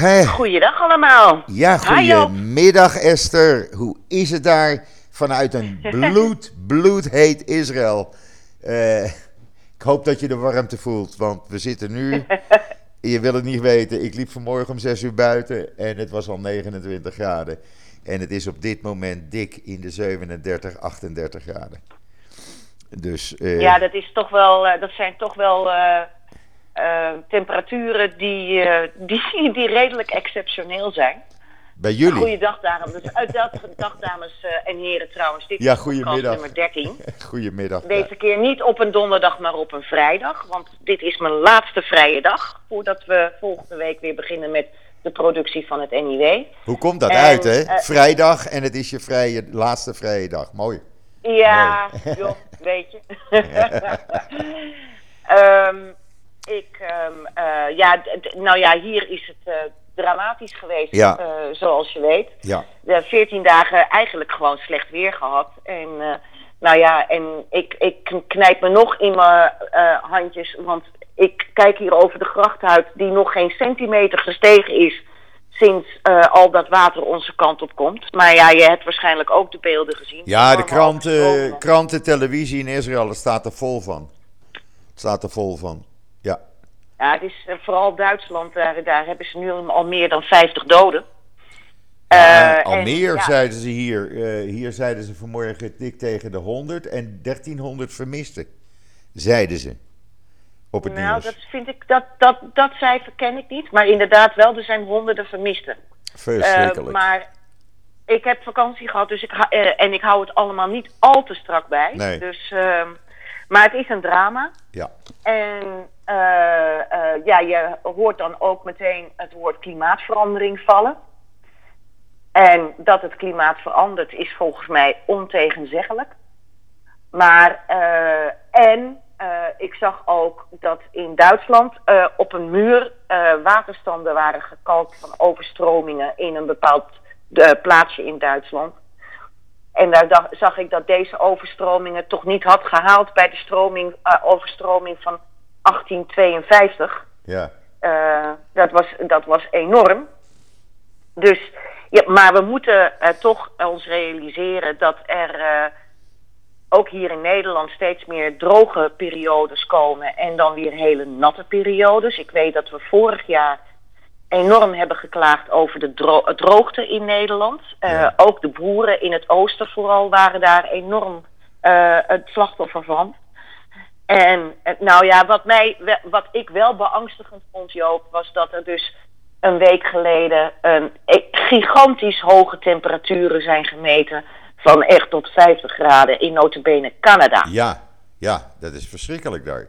hè? Goeiedag allemaal. Ja, goedemiddag Esther. Hoe is het daar vanuit een bloed, bloedheet Israël? Eh, ik hoop dat je de warmte voelt, want we zitten nu... Je wil het niet weten, ik liep vanmorgen om 6 uur buiten en het was al 29 graden. En het is op dit moment dik in de 37, 38 graden. Dus eh, Ja, dat, is toch wel, eh, dat zijn toch wel eh, temperaturen die, eh, die, die redelijk exceptioneel zijn. bij jullie. Goeiedag, dames. Dus, uit dat dag, dames eh, en heren trouwens. Dit Ja, is goedemiddag. nummer 13. Goedemiddag. Deze keer niet op een donderdag, maar op een vrijdag. Want dit is mijn laatste vrije dag. Voordat we volgende week weer beginnen met de productie van het NIW. Hoe komt dat En, uit, hè? Vrijdag en het is je vrije, laatste vrije dag. Mooi. Ja, joh, weet je. Ehm, ik, ehm, eh, ja, nou ja, hier is het eh, dramatisch geweest, Ja. eh, zoals je weet. Ja. De 14 dagen eigenlijk gewoon slecht weer gehad. En nou ja, en ik, ik knijp me nog in mijn handjes, want ik kijk hier over de gracht uit die nog geen centimeter gestegen is sinds al dat water onze kant op komt. Maar ja, je hebt waarschijnlijk ook de beelden gezien. Ja, de kranten, kranten, televisie in Israël, het staat er vol van. Het staat er vol van. Ja. Het is eh, vooral Duitsland, daar, daar hebben ze nu al meer dan 50 doden. Ja, Eh, al en, meer ja, zeiden ze hier. Eh, hier zeiden ze vanmorgen dik tegen de 100 en 1300 vermisten. Zeiden ze. Op het Nou, nieuws. dat vind ik, dat, dat, dat cijfer ken ik niet. Maar inderdaad wel, er zijn honderden vermisten. Verschrikkelijk. Maar ik heb vakantie gehad, dus ik en ik hou het allemaal niet al te strak bij. Nee. Dus, ehm, maar het is een drama. Ja. En eh, eh, ja, je hoort dan ook meteen het woord klimaatverandering vallen. En dat het klimaat verandert is volgens mij ontegenzeggelijk. Maar, eh, en ik zag ook dat in Duitsland op een muur waterstanden waren gekalkt van overstromingen in een bepaald plaatsje in Duitsland. En daar dacht- zag ik dat deze overstromingen toch niet had gehaald bij de stroming, eh, overstroming van 1852. Ja. Eh, dat, was, dat was enorm. Dus, ja, maar we moeten eh, toch ons realiseren dat er ook hier in Nederland steeds meer droge periodes komen en dan weer hele natte periodes. Ik weet dat we vorig jaar enorm hebben geklaagd over de dro- droogte in Nederland. Eh, Ja. Ook de boeren in het oosten vooral waren daar enorm eh, het slachtoffer van. En eh, nou ja, wat, mij, wat ik wel beangstigend vond, Joop, was dat er dus een week geleden e- gigantisch hoge temperaturen zijn gemeten. Van echt tot 50 graden in notabene Canada. Ja. Ja, dat is verschrikkelijk daar.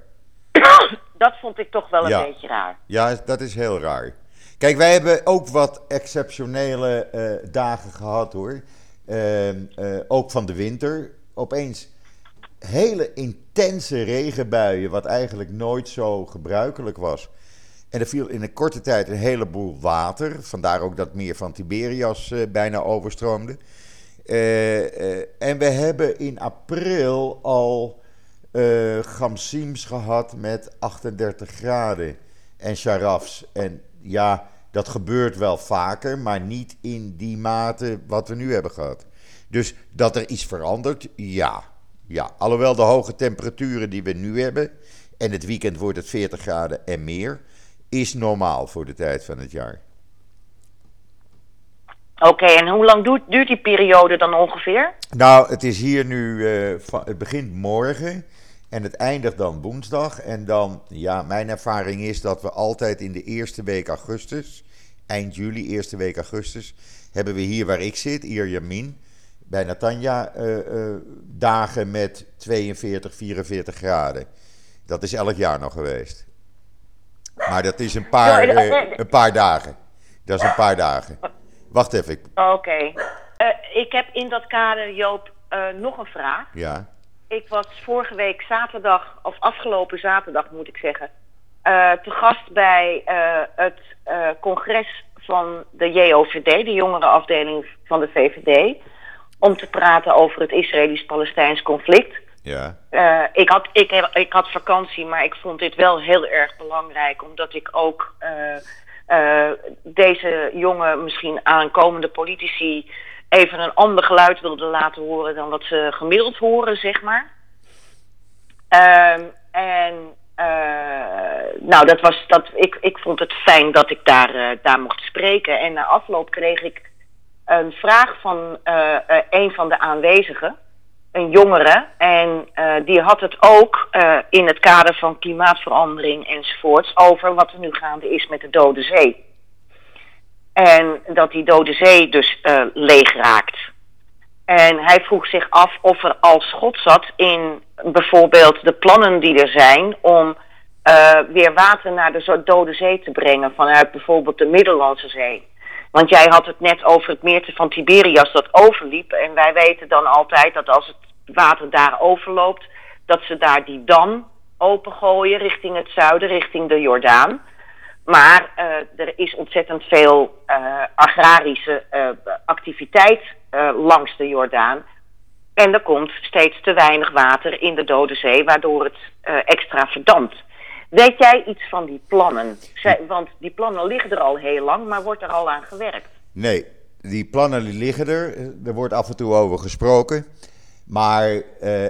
Dat vond ik toch wel een Ja. beetje raar. Ja, dat is heel raar. Kijk, wij hebben ook wat exceptionele eh, dagen gehad hoor. Ehm, eh, ook van de winter. Opeens hele intense regenbuien, wat eigenlijk nooit zo gebruikelijk was. En er viel in een korte tijd een heleboel water. Vandaar ook dat meer van Tiberias eh, bijna overstroomde. En we hebben in april al gamsims gehad met 38 graden. En sharafs. En ja, dat gebeurt wel vaker, maar niet in die mate wat we nu hebben gehad. Dus dat er iets verandert, ja. ja. Alhoewel de hoge temperaturen die we nu hebben, en het weekend wordt het 40 graden en meer, is normaal voor de tijd van het jaar. Oké, en hoe lang duurt, duurt die periode dan ongeveer? Nou, het is hier nu, eh, het begint morgen en het eindigt dan woensdag. En dan, ja, mijn ervaring is dat we altijd in de eerste week augustus, eind juli, eerste week augustus, hebben we hier waar ik zit, Ierjamin, bij Natanja, eh, eh, dagen met 42, 44 graden. Dat is elk jaar nog geweest. Maar dat is een paar, eh, een paar dagen. Dat is een paar dagen. Wacht even, Oké. Ik heb in dat kader, Joop, nog een vraag. ja. Ik was vorige week zaterdag, of afgelopen zaterdag moet ik zeggen, te gast bij eh, het eh, congres van de JOVD, de jongerenafdeling van de VVD, om te praten over het Israëlisch-Palestijns conflict. Ja, Eh, ik, had, ik, heb- ik had vakantie, maar ik vond dit wel heel erg belangrijk, omdat ik ook eh, eh, deze jonge, misschien aankomende politici even een ander geluid wilden laten horen dan wat ze gemiddeld horen, zeg maar. Ehm, en uh, nou, dat was, dat, ik, ik vond het fijn dat ik daar, uh, daar mocht spreken. En na afloop kreeg ik een vraag van uh, een van de aanwezigen, een jongere. En die had het ook in het kader van klimaatverandering enzovoorts over wat er nu gaande is met de Dode Zee. En dat die Dode Zee dus leeg raakt. En hij vroeg zich af of er al schot zat in bijvoorbeeld de plannen die er zijn om uh, weer water naar de Dode Zee te brengen vanuit bijvoorbeeld de Middellandse Zee. Want jij had het net over het meertje van Tiberias dat overliep. En wij weten dan altijd dat als het water daar overloopt, dat ze daar die dam opengooien richting het zuiden, richting de Jordaan. Maar uh, er is ontzettend veel uh, agrarische activiteit langs de Jordaan. En er komt steeds te weinig water in de Dode Zee, waardoor het extra verdampt. Weet jij iets van die plannen? Want die plannen liggen er al heel lang, maar wordt er al aan gewerkt? Nee, die plannen liggen er. Er wordt af en toe over gesproken. Maar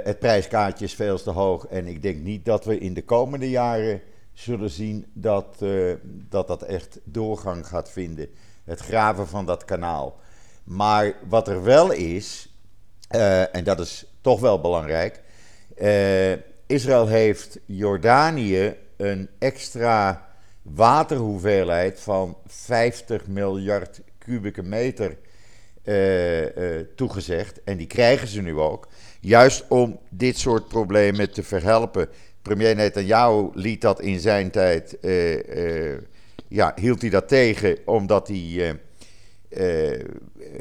het prijskaartje is veel te hoog. En ik denk niet dat we in de komende jaren zullen zien dat uh, dat, dat echt doorgang gaat vinden. Het graven van dat kanaal. Maar wat er wel is, uh, en dat is toch wel belangrijk. Israël heeft Jordanië een extra waterhoeveelheid van 50 miljard kubieke meter toegezegd. En die krijgen ze nu ook. Juist om dit soort problemen te verhelpen. Premier Netanyahu liet dat in zijn tijd. Uh, ja, hield hij dat tegen omdat hij.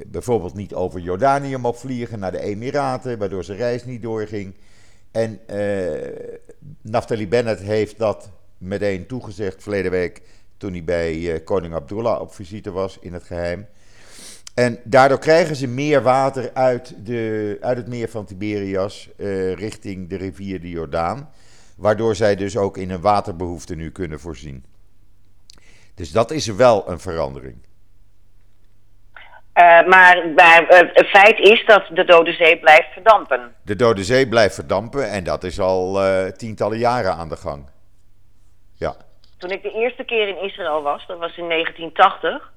bijvoorbeeld niet over Jordanië mocht vliegen naar de Emiraten, waardoor zijn reis niet doorging. En Naftali Bennett heeft dat meteen toegezegd verleden week toen hij bij koning Abdullah op visite was in het geheim. En daardoor krijgen ze meer water uit, de, uit het meer van Tiberias richting de rivier de Jordaan. Waardoor zij dus ook in een waterbehoefte nu kunnen voorzien. Dus dat is wel een verandering. Uh, maar, maar uh, het feit is dat de Dode Zee blijft verdampen. De Dode Zee blijft verdampen en dat is al uh, tientallen jaren aan de gang. Ja. Toen ik de eerste keer in Israël was, dat was in 1980.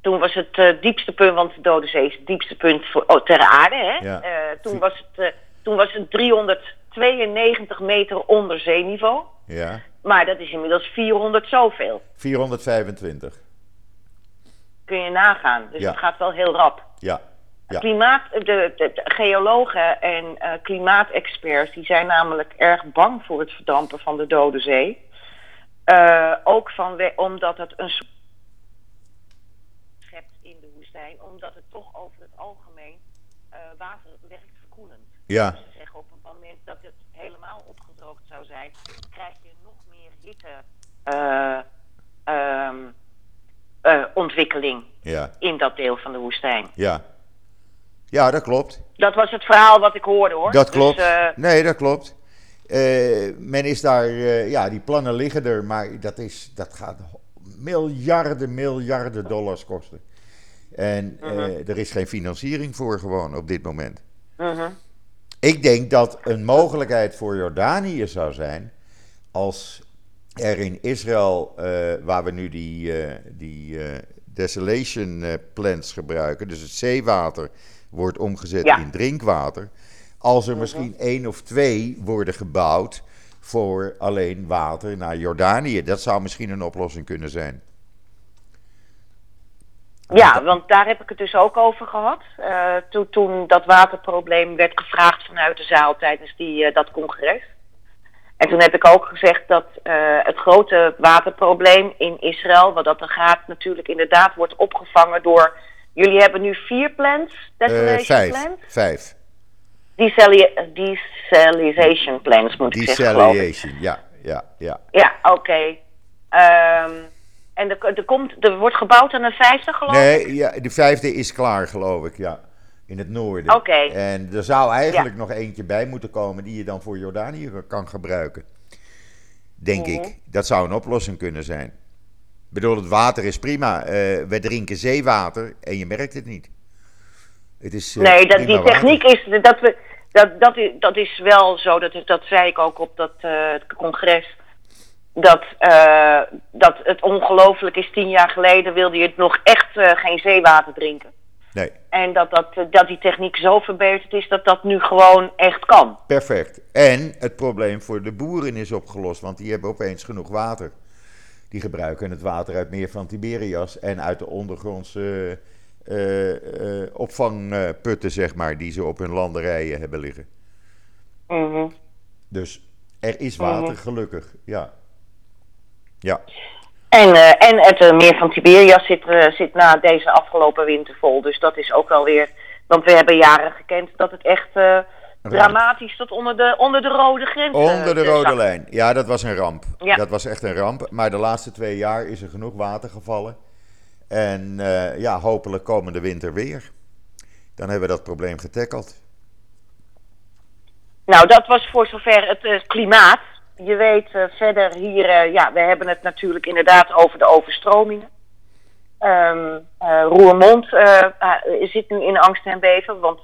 Toen was het diepste punt, want de Dode Zee is het diepste punt voor, oh, ter aarde. Hè? Ja. toen, was het, toen was het 392 meter onder zeeniveau. Ja. Maar dat is inmiddels 400 zoveel. 425 kun je nagaan. Dus Ja. het gaat wel heel rap. Ja. Ja. Klimaat, de, de, de geologen en eh, klimaatexperts die zijn namelijk erg bang voor het verdampen van de Dode Zee. Eh, ook vanwe- omdat het een schept in de woestijn, omdat het toch over het algemeen eh, water werkt verkoelend. Ja. Dus ze zeggen op het moment dat het helemaal opgedroogd zou zijn, krijg je nog meer hitte. eh, ehm, eh, ontwikkeling Ja. in dat deel van de woestijn. Ja. Ja, dat klopt. Dat was het verhaal wat ik hoorde hoor. Dat Dus, klopt. eh, Nee, dat klopt. Men is daar, ja, die plannen liggen er, maar dat, is, dat gaat miljarden, miljarden dollars kosten. En eh, er is geen financiering voor gewoon op dit moment. mhm. Ik denk dat een mogelijkheid voor Jordanië zou zijn als er in Israël, eh, waar we nu die, eh, die eh, desolation plants gebruiken, dus het zeewater wordt omgezet Ja. in drinkwater, als er misschien één of twee worden gebouwd voor alleen water naar Jordanië. Dat zou misschien een oplossing kunnen zijn. Ja, want daar heb ik het dus ook over gehad. Eh, toen, toen dat waterprobleem werd gevraagd vanuit de zaal tijdens die, eh, dat congres. En toen heb ik ook gezegd dat eh, het grote waterprobleem in Israël, wat dat er gaat, natuurlijk inderdaad wordt opgevangen door. Jullie hebben nu vier plants, Eh, desolation vijf. plants? Vijf. Desali- Desalination plants moet ik zeggen. Desalination, ja, ja, ja. Ja, oké. Ehm, en er, er, komt, er wordt gebouwd aan een vijfde, geloof ik? Nee, ja, de vijfde is klaar, geloof ik, ja. In het noorden. Oké. En er zou eigenlijk nog eentje bij moeten komen die je dan voor Jordanië kan gebruiken. Denk Mhm. ik. Dat zou een oplossing kunnen zijn. Ik bedoel, het water is prima. Eh we drinken zeewater en je merkt het niet. Het is, eh, nee, dat, die water. techniek is dat we. Dat, dat, is, dat is wel zo, dat, dat zei ik ook op dat eh, congres. Dat, eh, dat het ongelooflijk is, tien jaar geleden wilde je het nog echt eh, geen zeewater drinken. Nee, En dat, dat, eh, dat die techniek zo verbeterd is dat dat nu gewoon echt kan. perfect. En het probleem voor de boeren is opgelost, want die hebben opeens genoeg water. Die gebruiken het water uit meer van Tiberias en uit de ondergrondse opvangputten, zeg maar, die ze op hun landerijen hebben liggen. Mhm. Dus er is water, gelukkig. Ja. Ja, En, eh, en het eh, meer van Tiberias zit, eh, zit na deze afgelopen winter vol. Dus dat is ook wel weer. Want we hebben jaren gekend dat het echt dramatisch tot onder de, onder de rode grens. onder de rode zak. lijn. Ja, dat was een ramp. Ja. Dat was echt een ramp. Maar de laatste twee jaar is er genoeg water gevallen. En ja, hopelijk komende winter weer. Dan hebben we dat probleem getackeld. Nou, dat was voor zover het klimaat. Je weet eh, verder hier, eh, ja, we hebben het natuurlijk inderdaad over de overstromingen. Ehm, eh, Roermond zit nu in angst en beven, want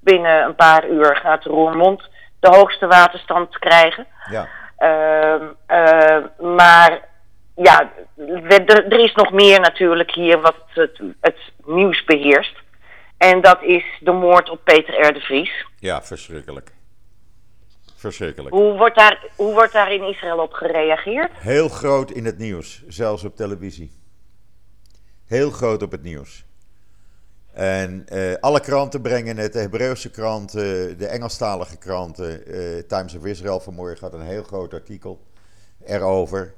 binnen een paar uur gaat Roermond de hoogste waterstand krijgen. Ja, Ehm, eh, maar ja, er, er is nog meer natuurlijk hier wat het, het nieuws beheerst. En dat is de moord op Peter R. de Vries. ja verschrikkelijk. Verschrikkelijk. Hoe wordt, daar, hoe wordt daar in Israël op gereageerd? Heel groot in het nieuws, zelfs op televisie. Heel groot op het nieuws. En eh, alle kranten brengen het, de Hebreeuwse kranten, de Engelstalige kranten. eh, Times of Israel vanmorgen had een heel groot artikel erover.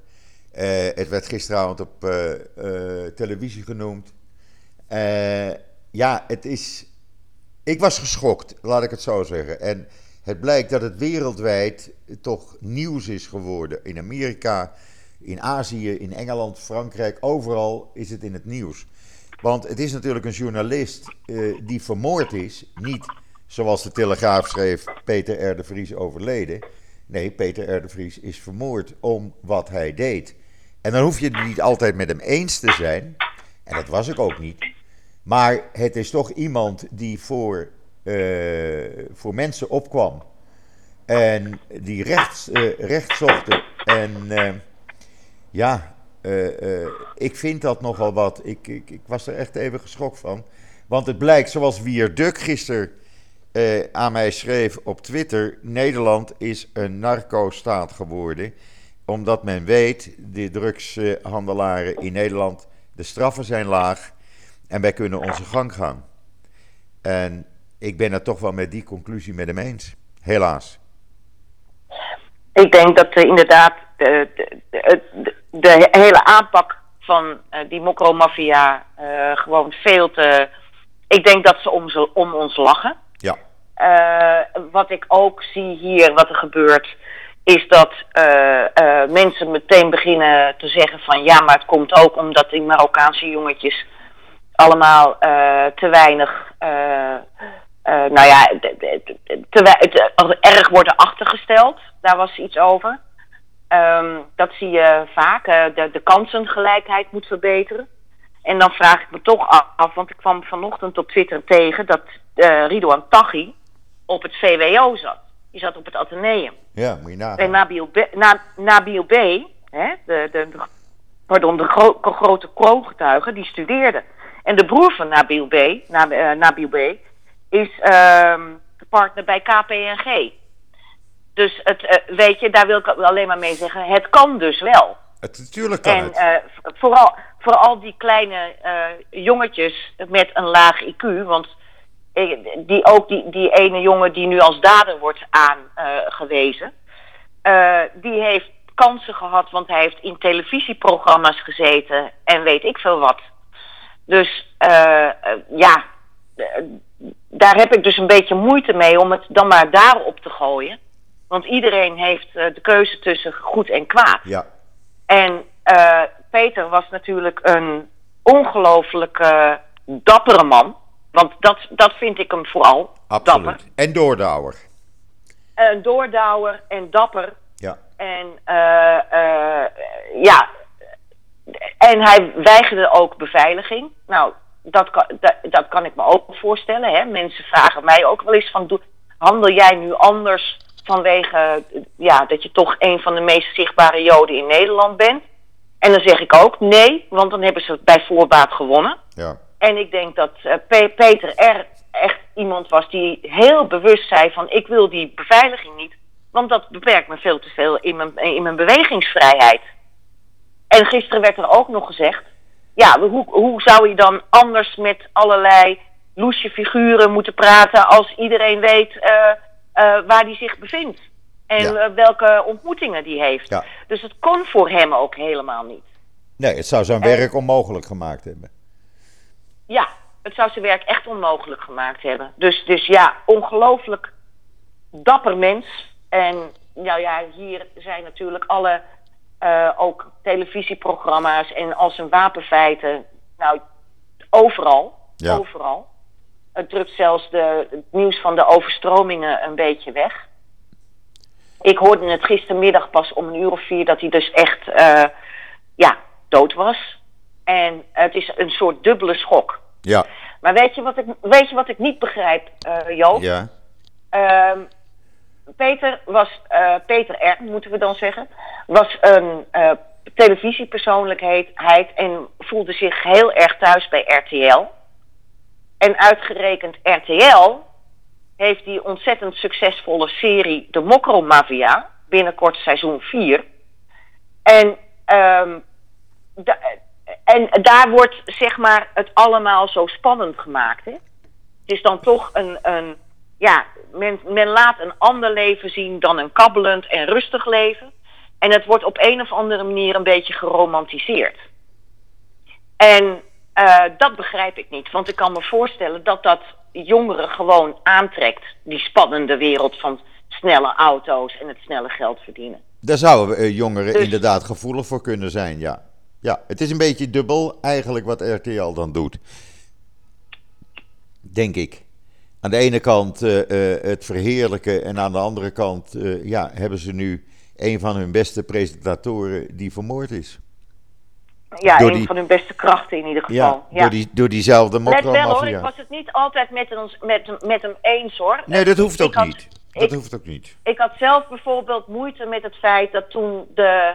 Eh, het werd gisteravond op televisie genoemd. Ja, het is. Ik was geschokt, laat ik het zo zeggen. En het blijkt dat het wereldwijd toch nieuws is geworden. In Amerika, in Azië, in Engeland, Frankrijk, overal is het in het nieuws. Want het is natuurlijk een journalist eh, die vermoord is. Niet zoals de Telegraaf schreef, Peter R. Vries overleden. Nee, Peter R. de Vries is vermoord om wat hij deed. En dan hoef je het niet altijd met hem eens te zijn. En dat was ik ook niet. Maar het is toch iemand die voor, voor mensen opkwam. En die recht, eh, recht zochten. En eh, ja, eh, eh, ik vind dat nogal wat. Ik, ik, ik was er echt even geschokt van. Want het blijkt, zoals Wierduk gisteren eh, aan mij schreef op Twitter... Nederland is een narco-staat geworden. Omdat men weet, de drugshandelaren in Nederland... de straffen zijn laag en wij kunnen onze gang gaan. En ik ben het toch wel met die conclusie met hem eens. Helaas. Ik denk dat eh, inderdaad de, de, de, de hele aanpak van eh, die mokromafia eh gewoon veel te... Ik denk dat ze om, ze, om ons lachen. Ja, wat ik ook zie hier, wat er gebeurt, is dat mensen meteen beginnen te zeggen van ja, maar het komt ook omdat die Marokkaanse jongetjes allemaal te weinig, nou ja, te, als erg worden achtergesteld. Daar was iets over. Ehm, dat zie je vaak. eh, de, de kansengelijkheid moet verbeteren. En dan vraag ik me toch af, want ik kwam vanochtend op Twitter tegen dat eh Ridouan Taghi op het VWO zat. Die zat op het Atheneum. ja moet je En nagaan. Nabil B, Na, Nabil B hè, de, de, de, pardon, de gro- grote kroongetuige, die studeerde. En de broer van Nabil B, Na, eh, Nabil B is ehm, partner bij KPNG. Dus het, eh, weet je, daar wil ik alleen maar mee zeggen, het kan dus wel. Het, natuurlijk kan En het. eh, v- vooral, vooral die kleine eh, jongetjes met een laag IQ, want eh, die, ook die, die ene jongen die nu als dader wordt aangewezen, die heeft kansen gehad, want hij heeft in televisieprogramma's gezeten en weet ik veel wat. Dus ja, daar heb ik dus een beetje moeite mee om het dan maar daarop te gooien. Want iedereen heeft eh, de keuze tussen goed en kwaad. Ja, En eh, Peter was natuurlijk een ongelooflijk eh, dappere man. Want dat, dat vind ik hem vooral. Dapper. absoluut. En doordouwer. Een doordouwer en dapper. Ja, En eh, eh, ja, en hij weigerde ook beveiliging. Nou, dat kan, dat, dat kan ik me ook voorstellen. Hè? Mensen vragen mij ook wel eens van, handel jij nu anders vanwege ja, dat je toch een van de meest zichtbare Joden in Nederland bent? En dan zeg ik ook nee, want dan hebben ze bij voorbaat gewonnen. Ja. En ik denk dat uh, Peter R. echt iemand was die heel bewust zei van ik wil die beveiliging niet, want dat beperkt me veel te veel in mijn, in mijn bewegingsvrijheid. En gisteren werd er ook nog gezegd, ja, hoe, hoe zou je dan anders met allerlei loesje figuren moeten praten als iedereen weet uh, uh, waar die zich bevindt? En ja. welke ontmoetingen die heeft. Ja. Dus het kon voor hem ook helemaal niet. Nee, het zou zijn werk onmogelijk gemaakt hebben. Ja, het zou zijn werk echt onmogelijk gemaakt hebben. Dus, dus ja, ongelooflijk dapper mens. En nou ja, hier zijn natuurlijk alle uh, ook televisieprogramma's en als een wapenfeiten. Nou, overal. Ja. Overal. Het drukt zelfs de, het nieuws van de overstromingen een beetje weg. Ik hoorde het gistermiddag pas om een uur of vier dat hij dus echt uh, ja, dood was. En het is een soort dubbele schok. Ja. Maar weet je wat ik, weet je wat ik niet begrijp, uh, Joop? Ja. Uh, Peter was, uh, Peter R, moeten we dan zeggen, was een uh, televisiepersoonlijkheid en voelde zich heel erg thuis bij RTL. En uitgerekend RTL heeft die ontzettend succesvolle serie De Mokro Mafia, binnenkort seizoen 4. En, da en daar wordt zeg maar het allemaal zo spannend gemaakt. Hè? Het is dan toch een, een ja, men, men laat een ander leven zien dan een kabbelend en rustig leven. En het wordt op een of andere manier een beetje geromantiseerd. En uh, dat begrijp ik niet, want ik kan me voorstellen dat dat jongeren gewoon aantrekt, die spannende wereld van snelle auto's en het snelle geld verdienen. Daar zouden uh, jongeren dus, inderdaad gevoelig voor kunnen zijn, ja. Ja, het is een beetje dubbel eigenlijk wat RTL dan doet. Denk ik. Aan de ene kant uh, uh, het verheerlijken en aan de andere kant uh, ja, hebben ze nu een van hun beste presentatoren die vermoord is. Ja, door een die, van hun beste krachten in ieder geval. Ja, ja. Door, die, door diezelfde Let wel hoor, ik was het niet altijd met, ons, met, met hem eens hoor. Nee, dat hoeft ook niet. Dat ik, hoeft ook niet. Ik had zelf bijvoorbeeld moeite met het feit dat toen de,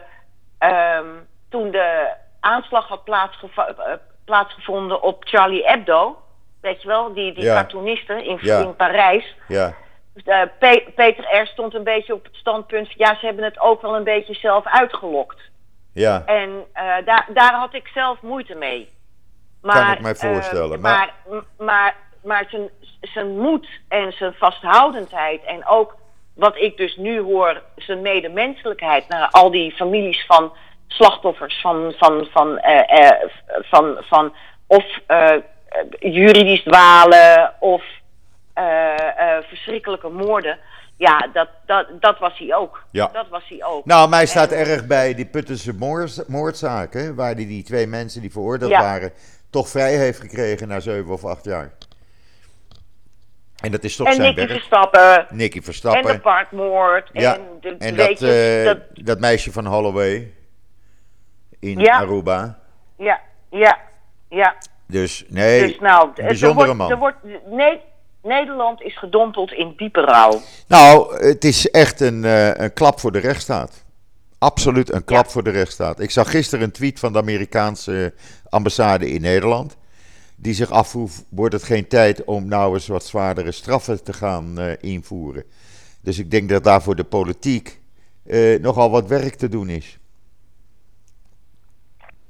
um, toen de aanslag had plaatsgev plaatsgevonden op Charlie Hebdo weet je wel, die, die Ja. cartoonisten in, Ja. in Parijs. Ja, Dus, eh, Pe- Peter R. stond een beetje op het standpunt van, ja, ze hebben het ook wel een beetje zelf uitgelokt. ja. En eh, daar, daar had ik zelf moeite mee. Maar, ik mij voorstellen, eh, maar- maar, maar, maar zijn, zijn moed en zijn vasthoudendheid en ook wat ik dus nu hoor, zijn medemenselijkheid naar al die families van slachtoffers van, van, van, van, van of juridisch dwalen of eh, eh, verschrikkelijke moorden. Ja, dat, dat, dat was hij ook. Ja. Dat was hij ook. Nou, mij staat En- erg bij die Puttense moord- moordzaak, hè, waar die, die twee mensen die veroordeeld Ja. waren, toch vrij heeft gekregen na zeven of acht jaar. En dat is toch en zijn Nicky werk. Verstappen. Nicky En de Verstappen. parkmoord. Ja, En, de, en dat, je, eh, dat, dat meisje van Holloway in Ja. Aruba. ja, ja, ja. Dus nee, dus nou, een bijzondere er wordt, man. Er wordt, nee, Nederland is gedompeld in diepe rouw. Nou, het is echt een, eh, een klap voor de rechtsstaat. Absoluut een klap Ja. voor de rechtsstaat. Ik zag gisteren een tweet van de Amerikaanse ambassade in Nederland. Die zich afvroeg, wordt het geen tijd om nou eens wat zwaardere straffen te gaan eh, invoeren? Dus ik denk dat daar voor de politiek eh, nogal wat werk te doen is.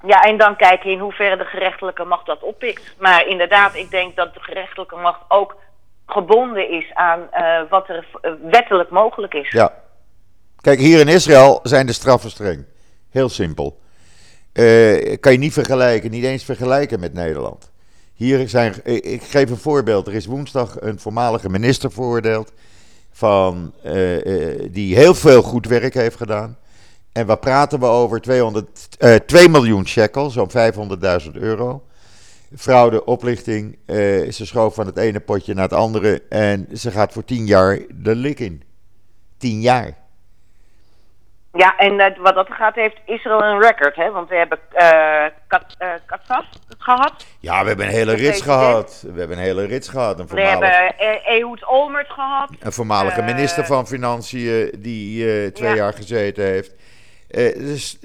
Ja, en dan kijken in hoeverre de gerechtelijke macht dat oppikt. Maar inderdaad, ik denk dat de gerechtelijke macht ook gebonden is aan eh, wat er eh, wettelijk mogelijk is. Ja. Kijk, hier in Israël zijn de straffen streng. Heel simpel. Eh, kan je niet vergelijken, niet eens vergelijken met Nederland. Hier zijn, ik geef een voorbeeld. Er is woensdag een voormalige minister veroordeeld. Van, die heel veel goed werk heeft gedaan. En waar praten we over? 200, eh 2 miljoen shekel, zo'n 500.000 euro. Fraude, oplichting. eh, ze schoof van het ene potje naar het andere. En ze gaat voor 10 jaar de lik in. 10 jaar. Ja, en uh, wat dat gaat heeft Israël een record, hè? Want we hebben uh, Kat, uh, Katsaf gehad. Ja, we hebben een hele rits gehad. We hebben een hele rits gehad. Een voormalig... We hebben Ehud Olmert gehad. Een voormalige minister van Financiën die twee ja. jaar gezeten heeft. Dus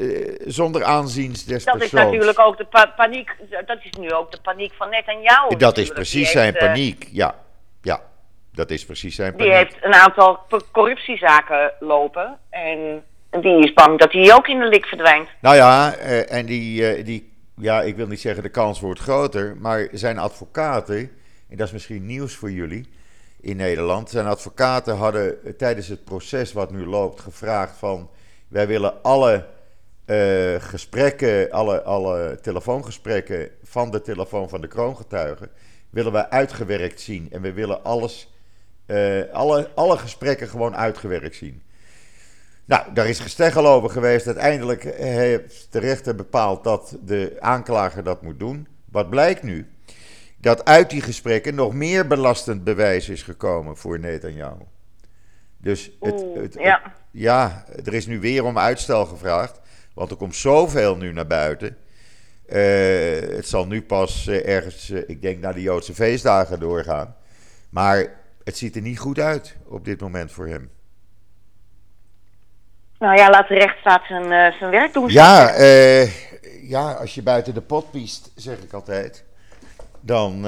zonder aanzien des Dat persoons. is natuurlijk ook de pa paniek. Dat is nu ook de paniek van Netanyahu. Dat is precies zijn paniek, ja. Ja, dat is precies zijn paniek. Die heeft een aantal corruptiezaken lopen. En die is bang dat hij ook in de lik verdwijnt. Nou ja, uh, en die, die, ja, ik wil niet zeggen de kans wordt groter, maar zijn advocaten, en dat is misschien nieuws voor jullie in Nederland, zijn advocaten hadden tijdens het proces wat nu loopt gevraagd van, wij willen alle uh, gesprekken, alle, alle telefoongesprekken van de telefoon van de kroongetuigen, willen we uitgewerkt zien. En we willen alles, alle, alle gesprekken gewoon uitgewerkt zien. Nou, daar is gesteggel over geweest. Uiteindelijk heeft de rechter bepaald dat de aanklager dat moet doen. Wat blijkt nu? Dat uit die gesprekken nog meer belastend bewijs is gekomen voor Netanyahu. Dus het, het, ja. Het, ja, er is nu weer om uitstel gevraagd. Want er komt zoveel nu naar buiten. Uh, het zal nu pas uh, ergens, uh, ik denk, naar de Joodse feestdagen doorgaan. Maar het ziet er niet goed uit op dit moment voor hem. Nou ja, laat de rechtsstaat zijn, zijn werk doen. Ja, ja, als je buiten de pot piest, zeg ik altijd, dan,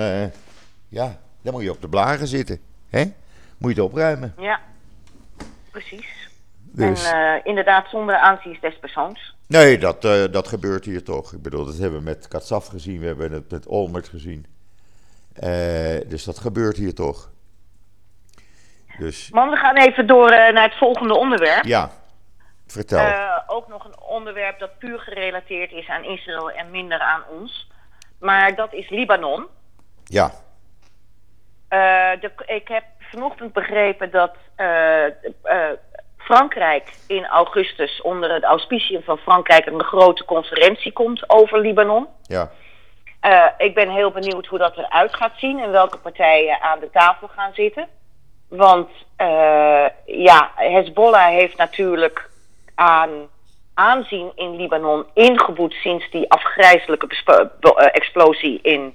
ja, dan moet je op de blagen zitten. Hè? Moet je het opruimen. Ja, precies. Dus. En inderdaad, zonder aanzien des persoons. Nee, dat, dat gebeurt hier toch. Ik bedoel, dat hebben we met Katsaf gezien, we hebben het met Olmert gezien. dus dat gebeurt hier toch. Dus... Man, we gaan even door naar het volgende onderwerp. Ja. Vertel. Uh, ook nog een onderwerp dat puur gerelateerd is aan Israël en minder aan ons. Maar dat is Libanon. Ja. Uh, de, ik heb vanochtend begrepen dat uh, Frankrijk in augustus onder het auspicium van Frankrijk een grote conferentie komt over Libanon. Ja. ik ben heel benieuwd hoe dat eruit gaat zien en welke partijen aan de tafel gaan zitten. Want ja, Hezbollah heeft natuurlijk aan aanzien in Libanon ingeboet sinds die afgrijzelijke explosie in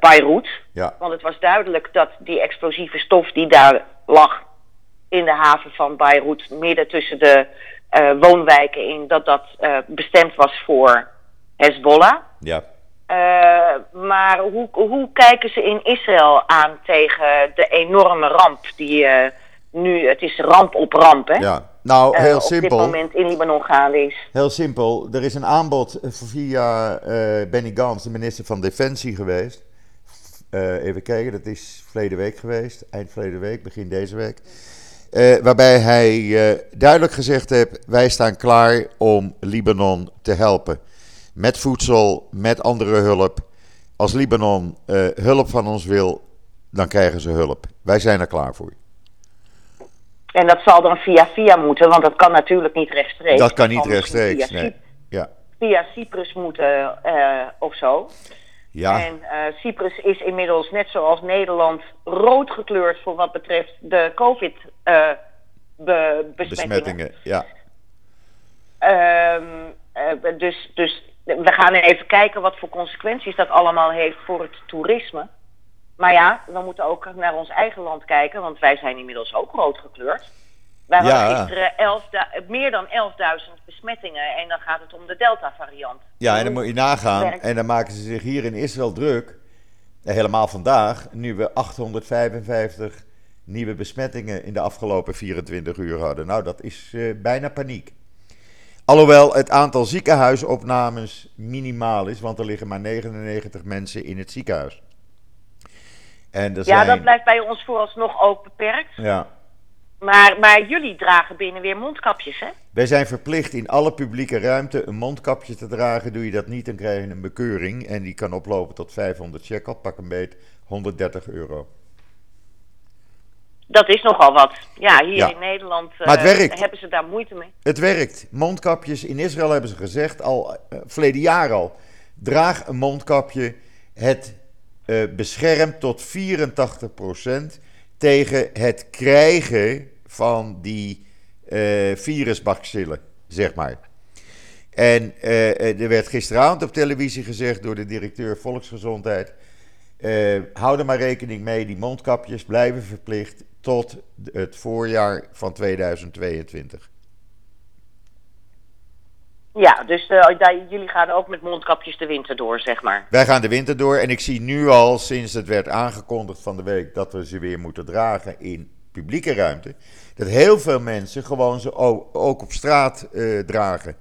Beirut. Ja. Want het was duidelijk dat die explosieve stof die daar lag in de haven van Beirut, midden tussen de uh, woonwijken in, dat dat uh, bestemd was voor Hezbollah. Ja. maar hoe, hoe kijken ze in Israël aan tegen de enorme ramp die nu, het is ramp op ramp, hè? Ja, nou heel op simpel. dit moment in Libanon gaande is. Heel simpel. Er is een aanbod via Benny Gantz, de minister van Defensie, geweest. Uh, even kijken, dat is verleden week geweest. Eind verleden week, begin deze week. Uh, waarbij hij duidelijk gezegd heeft: wij staan klaar om Libanon te helpen. Met voedsel, met andere hulp. Als Libanon hulp van ons wil, dan krijgen ze hulp. Wij zijn er klaar voor. En dat zal dan via via moeten, want dat kan natuurlijk niet rechtstreeks. Dat kan niet rechtstreeks, via nee. Ja. Via Cyprus moeten of zo. Ja. En uh, Cyprus is inmiddels, net zoals Nederland, rood gekleurd voor wat betreft de COVID-besmettingen. Uh, Besmettingen, ja. Um, dus, dus we gaan even kijken wat voor consequenties dat allemaal heeft voor het toerisme. Maar ja, we moeten ook naar ons eigen land kijken, want wij zijn inmiddels ook rood gekleurd. Wij Ja. hadden gisteren 11 meer dan 11.000 besmettingen en dan gaat het om de Delta-variant. Ja, en dan moet je nagaan. En dan maken ze zich hier in Israël druk. eh, Helemaal vandaag, nu we 855 nieuwe besmettingen in de afgelopen 24 uur hadden. Nou, dat is eh, bijna paniek. Alhoewel het aantal ziekenhuisopnames minimaal is, want er liggen maar 99 mensen in het ziekenhuis. En er Ja, zijn, dat blijft bij ons vooralsnog ook beperkt. ja, Maar, maar jullie dragen binnen weer mondkapjes, hè? Wij zijn verplicht in alle publieke ruimte een mondkapje te dragen. Doe je dat niet, dan krijg je een bekeuring. En die kan oplopen tot 500 shekel, pak een beet, 130 euro. Dat is nogal wat. Ja, hier Ja. in Nederland Maar het werkt. hebben ze daar moeite mee. Het werkt. Mondkapjes in Israël hebben ze gezegd, al uh, verleden jaar al. Draag een mondkapje. Het eh, beschermt tot 84% tegen het krijgen van die eh, virusbacillen. zeg maar. En uh, er werd gisteravond op televisie gezegd door de directeur Volksgezondheid. Uh, hou er maar rekening mee, die mondkapjes blijven verplicht tot het voorjaar van 2022. Ja, dus uh, jullie gaan ook met mondkapjes de winter door, zeg maar. Wij gaan de winter door en ik zie nu al, sinds het werd aangekondigd van de week dat we ze weer moeten dragen in publieke ruimte, dat heel veel mensen gewoon ze ook op straat uh, dragen.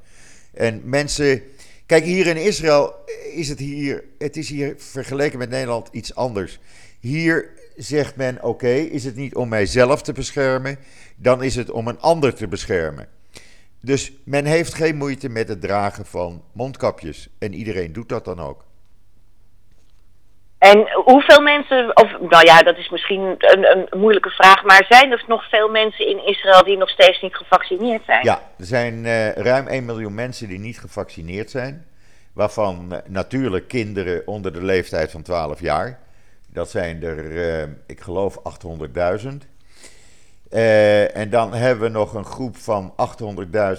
En mensen, kijk hier in Israël is het hier, het is hier vergeleken met Nederland iets anders. Hier zegt men, oké, is het niet om mijzelf te beschermen, dan is het om een ander te beschermen. Dus men heeft geen moeite met het dragen van mondkapjes. En iedereen doet dat dan ook. En hoeveel mensen, of nou ja, dat is misschien een, een, moeilijke vraag, maar zijn er nog veel mensen in Israël die nog steeds niet gevaccineerd zijn? Ja, er zijn uh, ruim 1 miljoen mensen die niet gevaccineerd zijn. Waarvan uh, natuurlijk kinderen onder de leeftijd van 12 jaar. Dat zijn er, uh, ik geloof, 800.000. Uh, en dan hebben we nog een groep van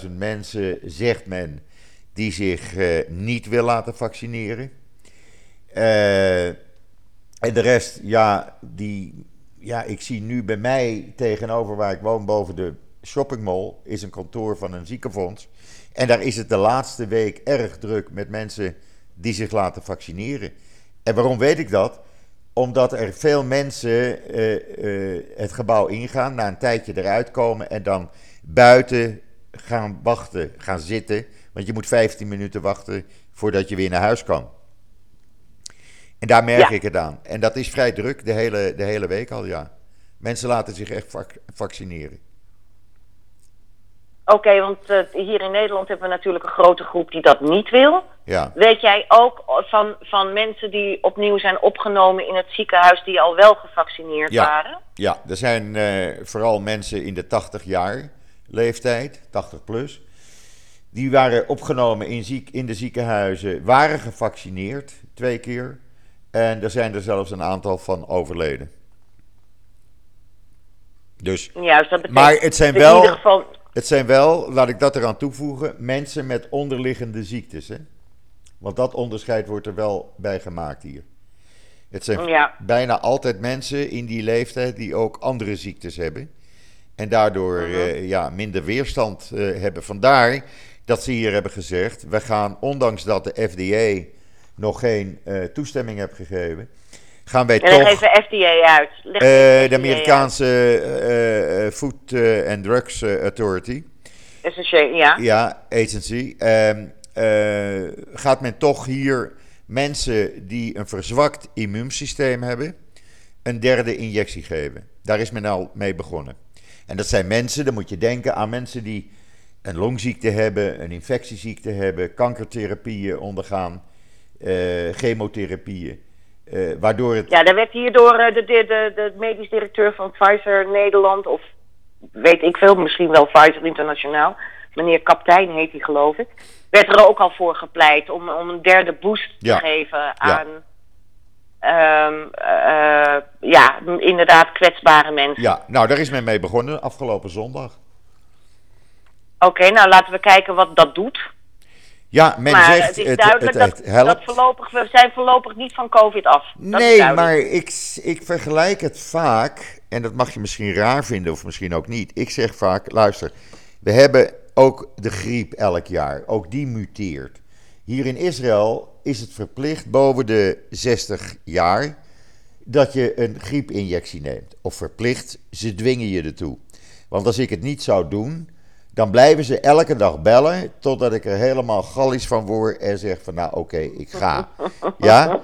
800.000 mensen, zegt men, die zich niet wil laten vaccineren. Uh, en de rest, ja, die, ja, ik zie nu bij mij tegenover waar ik woon, boven de shoppingmall, is een kantoor van een ziekenfonds. En daar is het de laatste week erg druk met mensen die zich laten vaccineren. En waarom weet ik dat? Omdat er veel mensen uh, uh, het gebouw ingaan, na een tijdje eruit komen en dan buiten gaan wachten, gaan zitten. Want je moet 15 minuten wachten voordat je weer naar huis kan. En daar merk ja. ik het aan. En dat is vrij druk de hele, de hele week al, ja. Mensen laten zich echt vac vaccineren. Oké, okay, want uh, hier in Nederland hebben we natuurlijk een grote groep die dat niet wil. Ja. Weet jij ook van, van mensen die opnieuw zijn opgenomen in het ziekenhuis die al wel gevaccineerd ja. waren? Ja, er zijn uh, vooral mensen in de 80 jaar leeftijd, 80 plus. Die waren opgenomen in, ziek, in de ziekenhuizen, waren gevaccineerd twee keer. En er zijn er zelfs een aantal van overleden. Dus, Juist, dat betekent maar het zijn wel, in ieder geval... het zijn wel, laat ik dat eraan toevoegen, mensen met onderliggende ziektes. Hè? Want dat onderscheid wordt er wel bij gemaakt hier. Het zijn ja. bijna altijd mensen in die leeftijd die ook andere ziektes hebben. En daardoor Mhm. uh, ja, minder weerstand uh, hebben. Vandaar dat ze hier hebben gezegd: we gaan, ondanks dat de FDA nog geen uh, toestemming heeft gegeven, gaan wij En toch. leg even FDA uit. Leg Uh, de Amerikaanse uh, Food and Drugs Authority. SSC, ja. ja, agency, uh, gaat men toch hier mensen die een verzwakt immuunsysteem hebben, een derde injectie geven. Daar is men al mee begonnen. En dat zijn mensen, dan moet je denken aan mensen die een longziekte hebben, een infectieziekte hebben, kankertherapieën ondergaan, chemotherapieën. Uh, waardoor het. Ja, daar werd hier door uh, de, de, de, de medisch directeur van Pfizer Nederland, of weet ik veel, misschien wel Pfizer Internationaal, meneer Kaptein heet hij geloof ik, werd er ook al voor gepleit om, om een derde boost Ja. te geven aan. ehm, eh, ja, inderdaad kwetsbare mensen. Ja, nou daar is men mee begonnen afgelopen zondag. Oké, nou laten we kijken wat dat doet. Ja, men maar zegt het is het, duidelijk het, dat, het helpt. dat voorlopig, we zijn voorlopig niet van COVID af. Dat nee, maar ik, ik vergelijk het vaak, en dat mag je misschien raar vinden of misschien ook niet. Ik zeg vaak, luister, we hebben ook de griep elk jaar, ook die muteert. Hier in Israël is het verplicht boven de 60 jaar dat je een griepinjectie neemt. Of verplicht, ze dwingen je ertoe. Want als ik het niet zou doen, dan blijven ze elke dag bellen totdat ik er helemaal gallisch van word en zeg van nou oké, ik ga. Ja?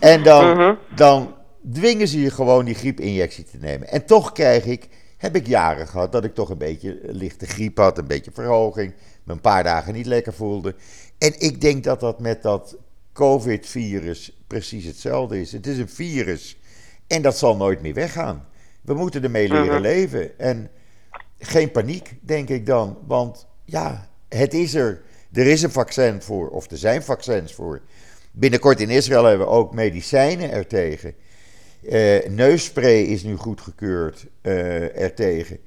En dan, dan dwingen ze je gewoon die griepinjectie te nemen. En toch krijg ik, heb ik jaren gehad dat ik toch een beetje lichte griep had, een beetje verhoging, me een paar dagen niet lekker voelde. En ik denk dat dat met dat COVID-virus precies hetzelfde is. Het is een virus en dat zal nooit meer weggaan. We moeten ermee leren Mhm. leven. En geen paniek, denk ik dan. Want ja, het is er. Er is een vaccin voor, of er zijn vaccins voor. Binnenkort in Israël hebben we ook medicijnen ertegen. Eh neusspray is nu goedgekeurd eh ertegen.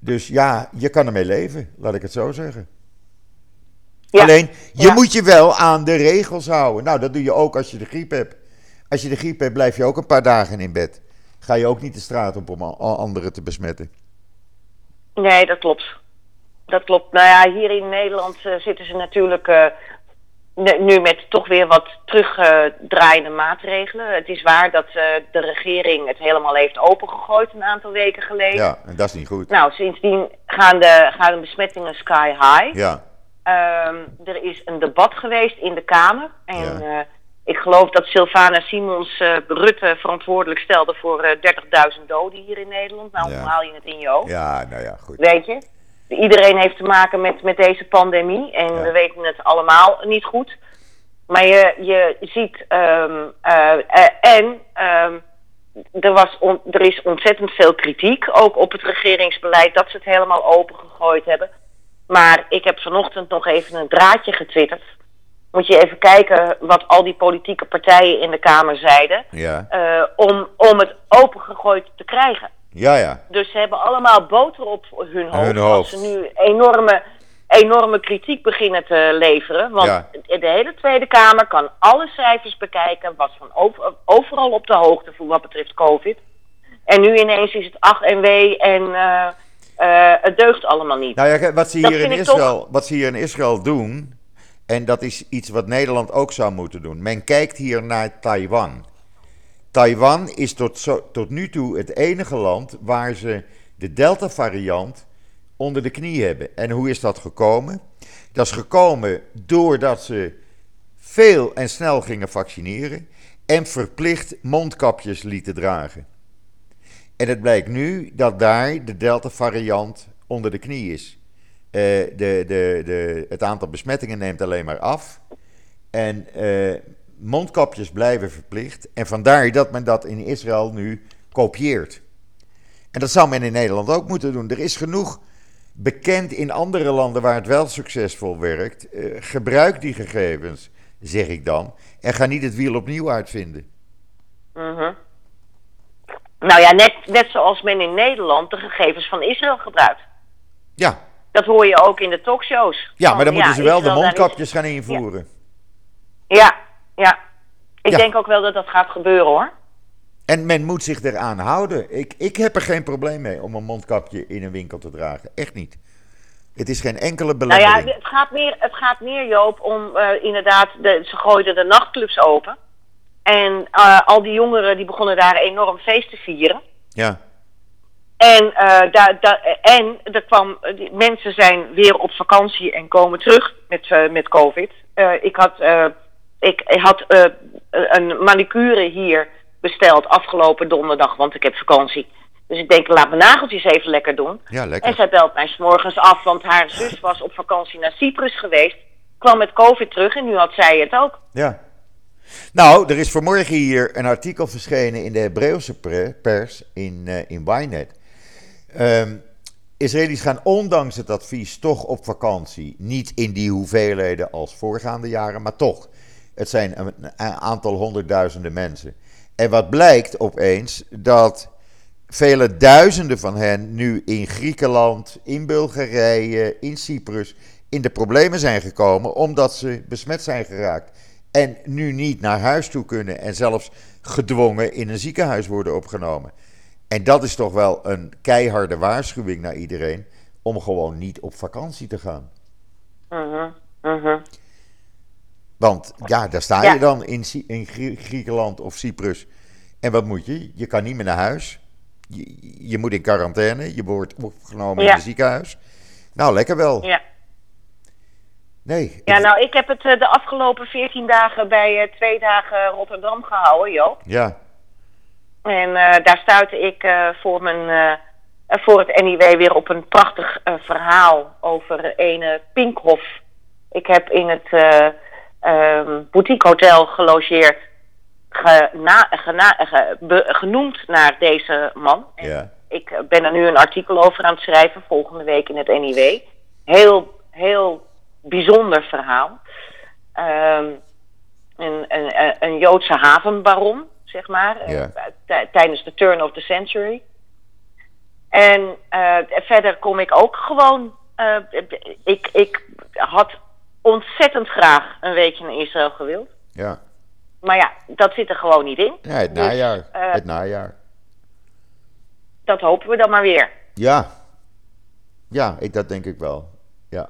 Dus ja, je kan ermee leven, laat ik het zo zeggen. Ja. Alleen, je Ja. moet je wel aan de regels houden. Nou, dat doe je ook als je de griep hebt. Als je de griep hebt, blijf je ook een paar dagen in bed. Ga je ook niet de straat op om anderen te besmetten. Nee, dat klopt. Dat klopt. Nou ja, hier in Nederland eh, zitten ze natuurlijk eh, nu- met toch weer wat terugdraaiende maatregelen. Het is waar dat eh, de regering het helemaal heeft opengegooid een aantal weken geleden. Ja, en dat is niet goed. Nou, sindsdien gaan de, gaan de besmettingen sky high. Ja, Ehm, er is een debat geweest in de Kamer. En Ja. Eh, ik geloof dat Sylvana Simons eh, Rutte verantwoordelijk stelde voor eh 30.000 doden hier in Nederland. Nou, Ja. hoe haal je het in je hoofd? ja nou ja, goed. Weet je? Iedereen heeft te maken met, met deze pandemie. En Ja. we weten het allemaal niet goed. Maar je, je ziet. ehm, eh, eh, en ehm, er, was on- er is ontzettend veel kritiek. Ook op het regeringsbeleid dat ze het helemaal opengegooid hebben. Maar ik heb vanochtend nog even een draadje getwitterd. Moet je even kijken wat al die politieke partijen in de Kamer zeiden. Ja, eh, om, om het opengegooid te krijgen. ja, ja. Dus ze hebben allemaal boter op hun hoofd. Hun Als hoofd. ze nu enorme, enorme kritiek beginnen te leveren. Want Ja. de hele Tweede Kamer kan alle cijfers bekijken. Was van over- overal op de hoogte voor wat betreft COVID. En nu ineens is het ach en wee en eh, eh, het deugt allemaal niet. Nou ja, wat ze Dat hier in Israël, wat ze hier in Israël doen, en dat is iets wat Nederland ook zou moeten doen. Men kijkt hier naar Taiwan. Taiwan is tot, tot nu toe het enige land waar ze de Delta-variant onder de knie hebben. En hoe is dat gekomen? Dat is gekomen doordat ze veel en snel gingen vaccineren en verplicht mondkapjes lieten dragen. En het blijkt nu dat daar de Delta-variant onder de knie is. Eh, de, de, de, het aantal besmettingen neemt alleen maar af. En eh, mondkapjes blijven verplicht. En vandaar dat men dat in Israël nu kopieert. En dat zou men in Nederland ook moeten doen. Er is genoeg bekend in andere landen waar het wel succesvol werkt. Eh, gebruik die gegevens, zeg ik dan. En ga niet het wiel opnieuw uitvinden. Mhm. Nou ja, net, net zoals men in Nederland de gegevens van Israël gebruikt. Ja, Dat hoor je ook in de talkshows. ja maar dan moeten ze wel de mondkapjes gaan invoeren. Ja, ja. Ik denk ook wel dat dat gaat gebeuren hoor. En men moet zich eraan houden. Ik, ik heb er geen probleem mee om een mondkapje in een winkel te dragen. Echt niet. Het is geen enkele Nou ja, belemmering. het gaat meer, het gaat meer Joop, om eh, inderdaad, de, ze gooiden de nachtclubs open. En eh, al die jongeren die begonnen daar enorm feest te vieren. Ja, En, eh, daar, en er kwam, die mensen zijn weer op vakantie en komen terug met, eh, met COVID. Eh, ik had, eh, ik, ik had eh, een manicure hier besteld afgelopen donderdag, want ik heb vakantie. Dus ik denk, laat mijn nageltjes even lekker doen. ja En lekker. zij belt mij 's morgens af, want haar zus was op vakantie naar Cyprus geweest. Kwam met COVID terug en nu had zij het ook. Ja. Nou, er is vanmorgen hier een artikel verschenen in de Hebreeuwse pers in, eh in Ynet. Ehm Israëli's gaan ondanks het advies toch op vakantie. Niet in die hoeveelheden als voorgaande jaren, maar toch. Het zijn een aantal honderdduizenden mensen. En wat blijkt opeens, dat vele duizenden van hen nu in Griekenland, in Bulgarije, in Cyprus in de problemen zijn gekomen omdat ze besmet zijn geraakt. En nu niet naar huis toe kunnen en zelfs gedwongen in een ziekenhuis worden opgenomen. En dat is toch wel een keiharde waarschuwing naar iedereen om gewoon niet op vakantie te gaan. Mhm, mhm. Want ja, daar sta Ja. je dan in, Cy- in Grie- Griekenland of Cyprus. En wat moet je? Je kan niet meer naar huis. Je, je moet in quarantaine. Je wordt opgenomen Ja. in een ziekenhuis. Nou, lekker wel. Ja. Nee. ja, het- nou, ik heb het eh, de afgelopen 14 dagen bij eh, twee dagen Rotterdam gehouden, Joop. ja. En eh, daar stuitte ik eh, voor, mijn, eh, voor het NIW weer op een prachtig verhaal over ene Pinkhoff. Ik heb in het eh ehm, boutique hotel gelogeerd, gena- gena- ge- be- genoemd naar deze man. Ja. Ik ben er nu een artikel over aan het schrijven, volgende week in het NIW. Heel, heel bijzonder verhaal. Ehm, een, een, een Joodse havenbaron, zeg maar, eh, Ja. tijdens de turn of the century. En eh, verder kom ik ook gewoon. eh, ik, ik had ontzettend graag een weekje naar Israël gewild. Ja. Maar ja, dat zit er gewoon niet in. ja het Dus, najaar. het najaar. Dat hopen we dan maar weer. Ja. Ja, ik, dat denk ik wel. Ja.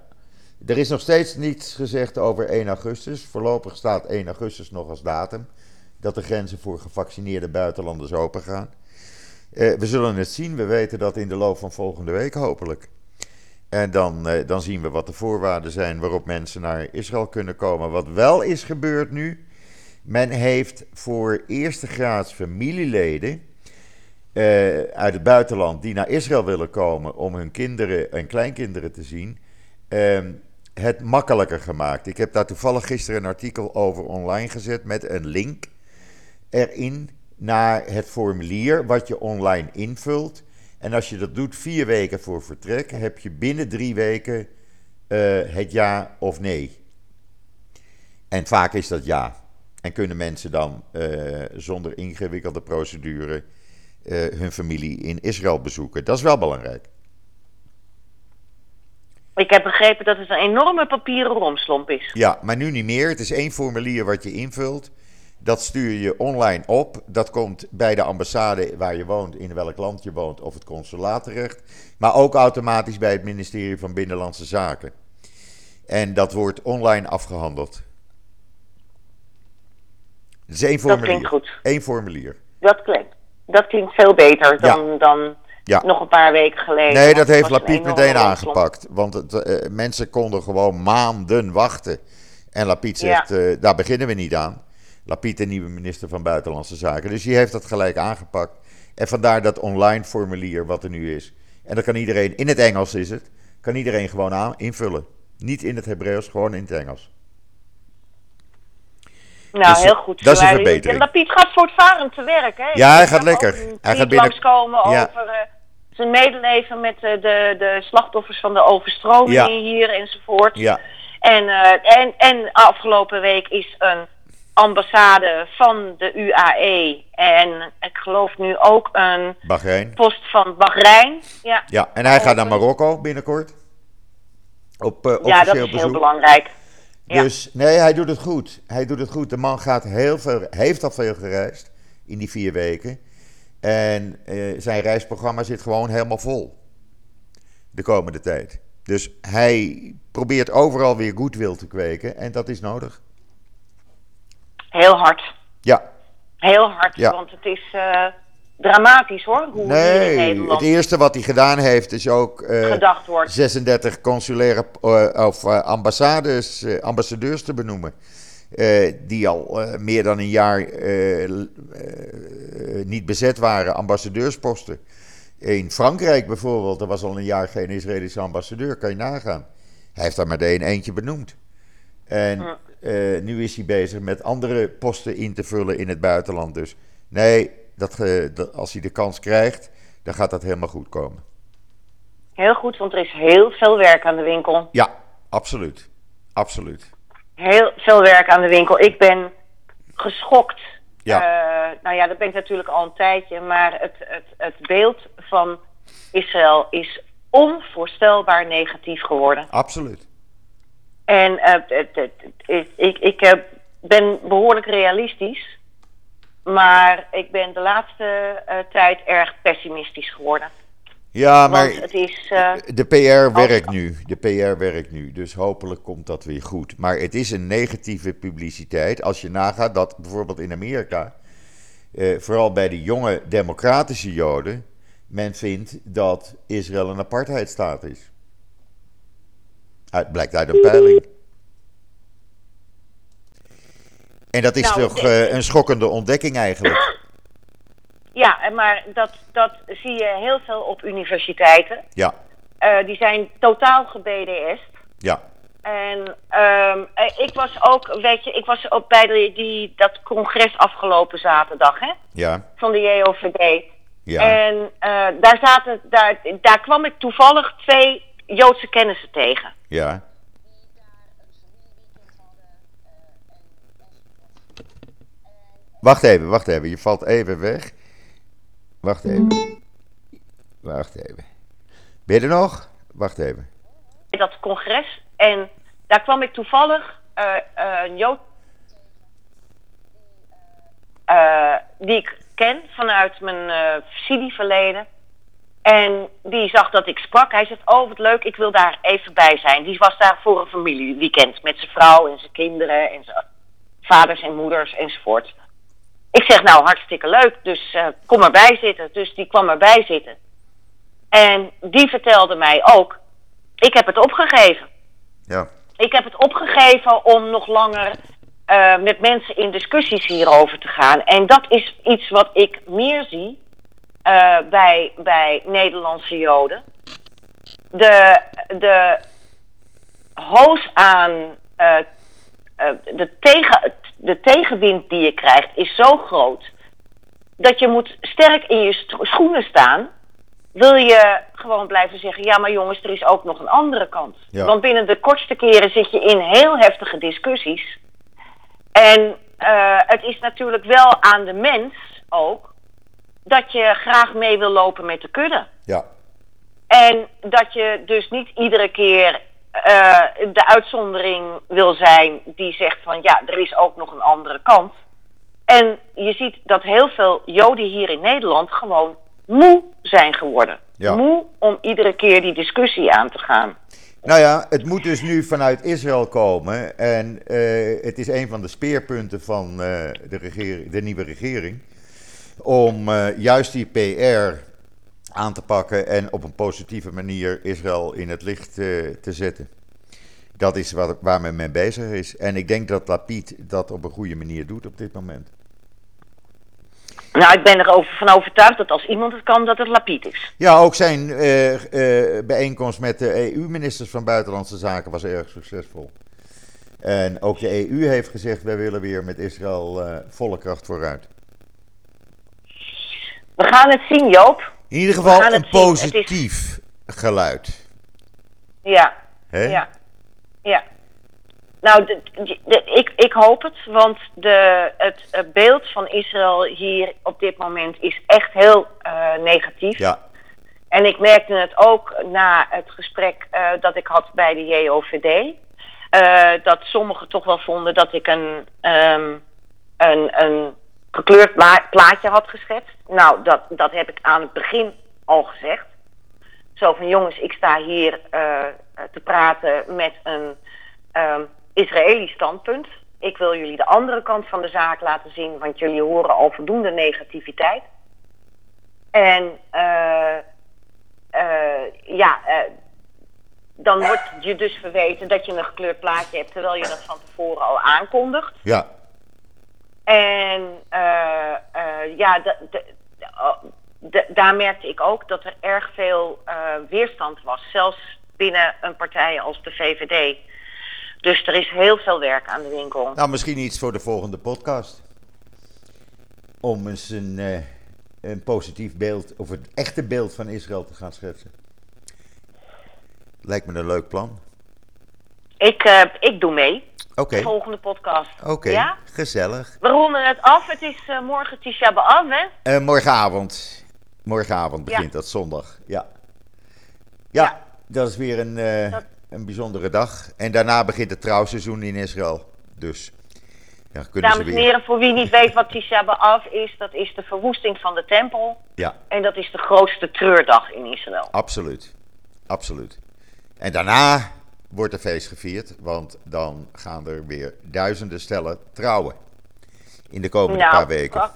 Er is nog steeds niets gezegd over 1 augustus. Voorlopig staat 1 augustus nog als datum. Dat de grenzen voor gevaccineerde buitenlanders open gaan. Eh, we zullen het zien. We weten dat in de loop van volgende week hopelijk. En dan, eh, dan zien we wat de voorwaarden zijn waarop mensen naar Israël kunnen komen. Wat wel is gebeurd nu. Men heeft voor eerste graads familieleden eh, uit het buitenland die naar Israël willen komen om hun kinderen en kleinkinderen te zien, ehm, het makkelijker gemaakt. Ik heb daar toevallig gisteren een artikel over online gezet met een link erin naar het formulier wat je online invult. En als je dat doet vier weken voor vertrek, heb je binnen drie weken eh, het ja of nee. En vaak is dat ja. En kunnen mensen dan eh, zonder ingewikkelde procedure eh, hun familie in Israël bezoeken. Dat is wel belangrijk. Ik heb begrepen dat het een enorme papieren romslomp is. Ja, maar nu niet meer. Het is één formulier wat je invult. Dat stuur je online op. Dat komt bij de ambassade waar je woont, in welk land je woont, of het consulaat terecht. Maar ook automatisch bij het ministerie van Binnenlandse Zaken. En dat wordt online afgehandeld. Het is één Dat formulier. klinkt goed. Eén formulier. Dat klinkt, dat klinkt veel beter dan, dan Ja. nog een paar weken geleden. Nee, dat heeft enorme meteen aangepakt. Want het, eh, mensen konden gewoon maanden wachten. En Lapid zegt, eh, daar beginnen we niet aan. Lapid, de nieuwe minister van Buitenlandse Zaken. Dus die heeft dat gelijk aangepakt. En vandaar dat online formulier wat er nu is. En dat kan iedereen, in het Engels is het, kan iedereen gewoon aan, invullen. Niet in het Hebreeuws, gewoon in het Engels. Nou, Dus, heel goed. dat is een verbetering. En Lapiet gaat voortvarend te werk, hè? Ja, hij gaat lekker. Hij gaat binnen- langskomen Ja. over eh, zijn medeleven met eh, de, de slachtoffers van de overstromingen Ja. hier enzovoort. Ja, En, eh, en, en afgelopen week is een ambassade van de UAE en ik geloof nu ook een Bahrein. post van Bahrein. Ja, Ja, en hij gaat naar Open. Marokko binnenkort. Op eh, ja dat is heel belangrijk. Ja. Dus nee, hij doet het goed. Hij doet het goed. De man gaat heel veel, heeft al veel gereisd in die vier weken. En eh, zijn reisprogramma zit gewoon helemaal vol. De komende tijd. Dus hij probeert overal weer goodwill te kweken. En dat is nodig. Heel hard. Ja, Heel hard, Ja. want het is eh, dramatisch hoor, hoe in nee. Nederland Het eerste wat hij gedaan heeft is ook eh, gedacht wordt. 36 consulaire eh, of ambassades, ambassadeurs te benoemen. die al meer dan een jaar niet bezet waren, ambassadeursposten. In Frankrijk bijvoorbeeld, er was al een jaar geen Israëlische ambassadeur, kan je nagaan. Hij heeft daar meteen eentje benoemd. En Eh, nu is hij bezig met andere posten in te vullen in het buitenland. Dus nee, dat, dat, als hij de kans krijgt, dan gaat dat helemaal goed komen. Heel goed, want er is heel veel werk aan de winkel. Ja, absoluut. Absoluut. Heel veel werk aan de winkel. Ik ben geschokt. Ja. Eh, nou ja, dat ben ik natuurlijk al een tijdje. Maar het, het, het beeld van Israël is onvoorstelbaar negatief geworden. Absoluut. En eh, het, het, het- ik, ik eh, ben behoorlijk realistisch. Maar ik ben de laatste eh, tijd erg pessimistisch geworden. Ja, maar het is. de PR werkt nu. De PR werkt nu. Dus hopelijk komt dat weer goed. Maar het is een negatieve publiciteit. Als je nagaat dat bijvoorbeeld in Amerika, vooral bij de jonge democratische Joden, men vindt dat Israël een apartheidstaat is. Uit, blijkt uit een peiling. En dat is Nou, toch de- eh, een schokkende ontdekking eigenlijk. ja, en maar dat, dat zie je heel veel op universiteiten. Ja, Eh, die zijn totaal ge-BDS'd. ja, En ehm, eh, ik was ook, weet je, ik was ook bij de, die, dat congres afgelopen zaterdag, hè, ja, van de JOVD. ja. En eh, daar, zaten, daar, daar kwam ik toevallig twee Joodse kennissen tegen. ja. Wacht even, wacht even. Je valt even weg. Wacht even. Wacht even. Ben je er nog? Wacht even. Dat congres. En daar kwam ik toevallig eh, eh, een Jood. eh, die ik ken vanuit mijn eh studieverleden. En die zag dat ik sprak. Hij zegt: Oh, wat leuk, ik wil daar even bij zijn. Die was daar voor een familieweekend met zijn vrouw en zijn kinderen en zijn vaders en moeders enzovoort. Ik zeg: Nou, hartstikke leuk, dus eh, kom erbij zitten. Dus die kwam erbij zitten. En die vertelde mij ook: Ik heb het opgegeven. Ja. Ik heb het opgegeven om nog langer eh, met mensen in discussies hierover te gaan. En dat is iets wat ik meer zie eh, bij, bij Nederlandse Joden. De, de hoos aan eh, eh, de, tegen, de tegenwind die je krijgt is zo groot dat je moet sterk in je schoenen staan. Wil je gewoon blijven zeggen, ja maar jongens, er is ook nog een andere kant. Ja. Want binnen de kortste keren zit je in heel heftige discussies. En het is natuurlijk wel aan de mens ook dat je graag mee wil lopen met de kudde. Ja. En dat je dus niet iedere keer eh, de uitzondering wil zijn die zegt van ja, er is ook nog een andere kant. En je ziet dat heel veel Joden hier in Nederland gewoon moe zijn geworden. Ja. Moe om iedere keer die discussie aan te gaan. Nou ja, het moet dus nu vanuit Israël komen. En eh, het is een van de speerpunten van eh, de, regering, de nieuwe regering. Om eh, juist die PR aan te pakken en op een positieve manier Israël in het licht eh, te zetten. Dat is wat, waar men mee bezig is. En ik denk dat Lapid dat op een goede manier doet op dit moment. Nou, ik ben er van overtuigd dat als iemand het kan, dat het Lapid is. Ja, ook zijn eh, bijeenkomst met de EU-ministers van Buitenlandse Zaken was erg succesvol. En ook de EU heeft gezegd: wij willen weer met Israël volle kracht vooruit. We gaan het zien, Joop. In ieder geval een is- positief geluid. Ja, Hè? ja, ja. Nou, de, de- de- ik, ik hoop het, want de, het, beeld van Israël hier op dit moment is echt heel eh, negatief. Ja, En ik merkte het ook na het gesprek eh, dat ik had bij de JOVD. eh, dat sommigen toch wel vonden dat ik een, ehm, een, een gekleurd plaatje had geschetst. Nou, dat, dat heb ik aan het begin al gezegd. Zo van jongens, ik sta hier eh, te praten met een ehm Israëlisch standpunt. Ik wil jullie de andere kant van de zaak laten zien, want jullie horen al voldoende negativiteit. En eh, eh, ja, dan wordt je dus verweten dat je een gekleurd plaatje hebt, terwijl je dat van tevoren al aankondigt. ja, En eh, eh, ja, oh, daar merkte ik ook dat er erg veel eh, weerstand was, zelfs binnen een partij als de VVD. Dus er is heel veel werk aan de winkel. nou misschien iets voor de volgende podcast. Om eens een, een positief beeld, of het echte beeld van Israël te gaan schetsen. Lijkt me een leuk plan. Ik, ik doe mee. De volgende podcast. oké, Ja? gezellig. We ronden het af. Het is eh, morgen Tisha B'Av, hè? Eh, morgenavond. Morgenavond begint Ja. dat zondag. Ja. ja. Ja. dat is weer een, eh, Dat- een bijzondere dag. En daarna begint het trouwseizoen in Israël. Dus ja, kunnen Dames ze en heren, voor wie niet weet wat Tisha B'Av is, dat is de verwoesting van de tempel. Ja, En dat is de grootste treurdag in Israël. absoluut. Absoluut. En daarna wordt er feest gevierd, want dan gaan er weer duizenden stellen trouwen. In de komende paar weken.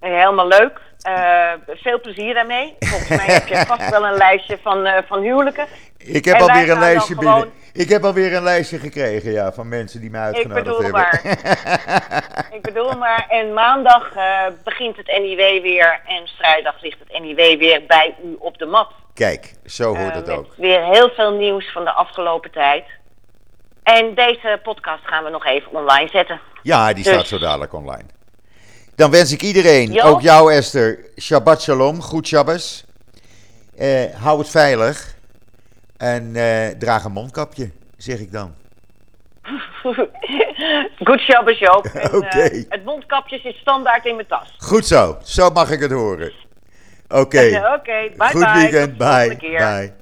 helemaal leuk. Eh, veel plezier daarmee. Volgens mij heb je vast wel een lijstje van, eh, van huwelijken. Ik heb en alweer een lijstje gewoon- binnen. Ik heb alweer een lijstje gekregen, ja, van mensen die mij Ik uitgenodigd bedoel hebben. maar. Ik bedoel maar. En maandag eh, begint het NIW weer. En vrijdag ligt het NIW weer bij u op de mat. Kijk, zo hoort het ook. weer heel veel nieuws van de afgelopen tijd. En deze podcast gaan we nog even online zetten. Ja, die Dus- staat zo dadelijk online. Dan wens ik iedereen, Jo. ook jou Esther, Shabbat Shalom, goed Shabbos. Eh, hou het veilig en eh, draag een mondkapje, zeg ik dan. Good Shabbos, Joop. En, eh, Oké. het mondkapje zit standaard in mijn tas. Goed zo, zo mag ik het horen. Oké, Oké, bye goed bye. weekend, bye, bye.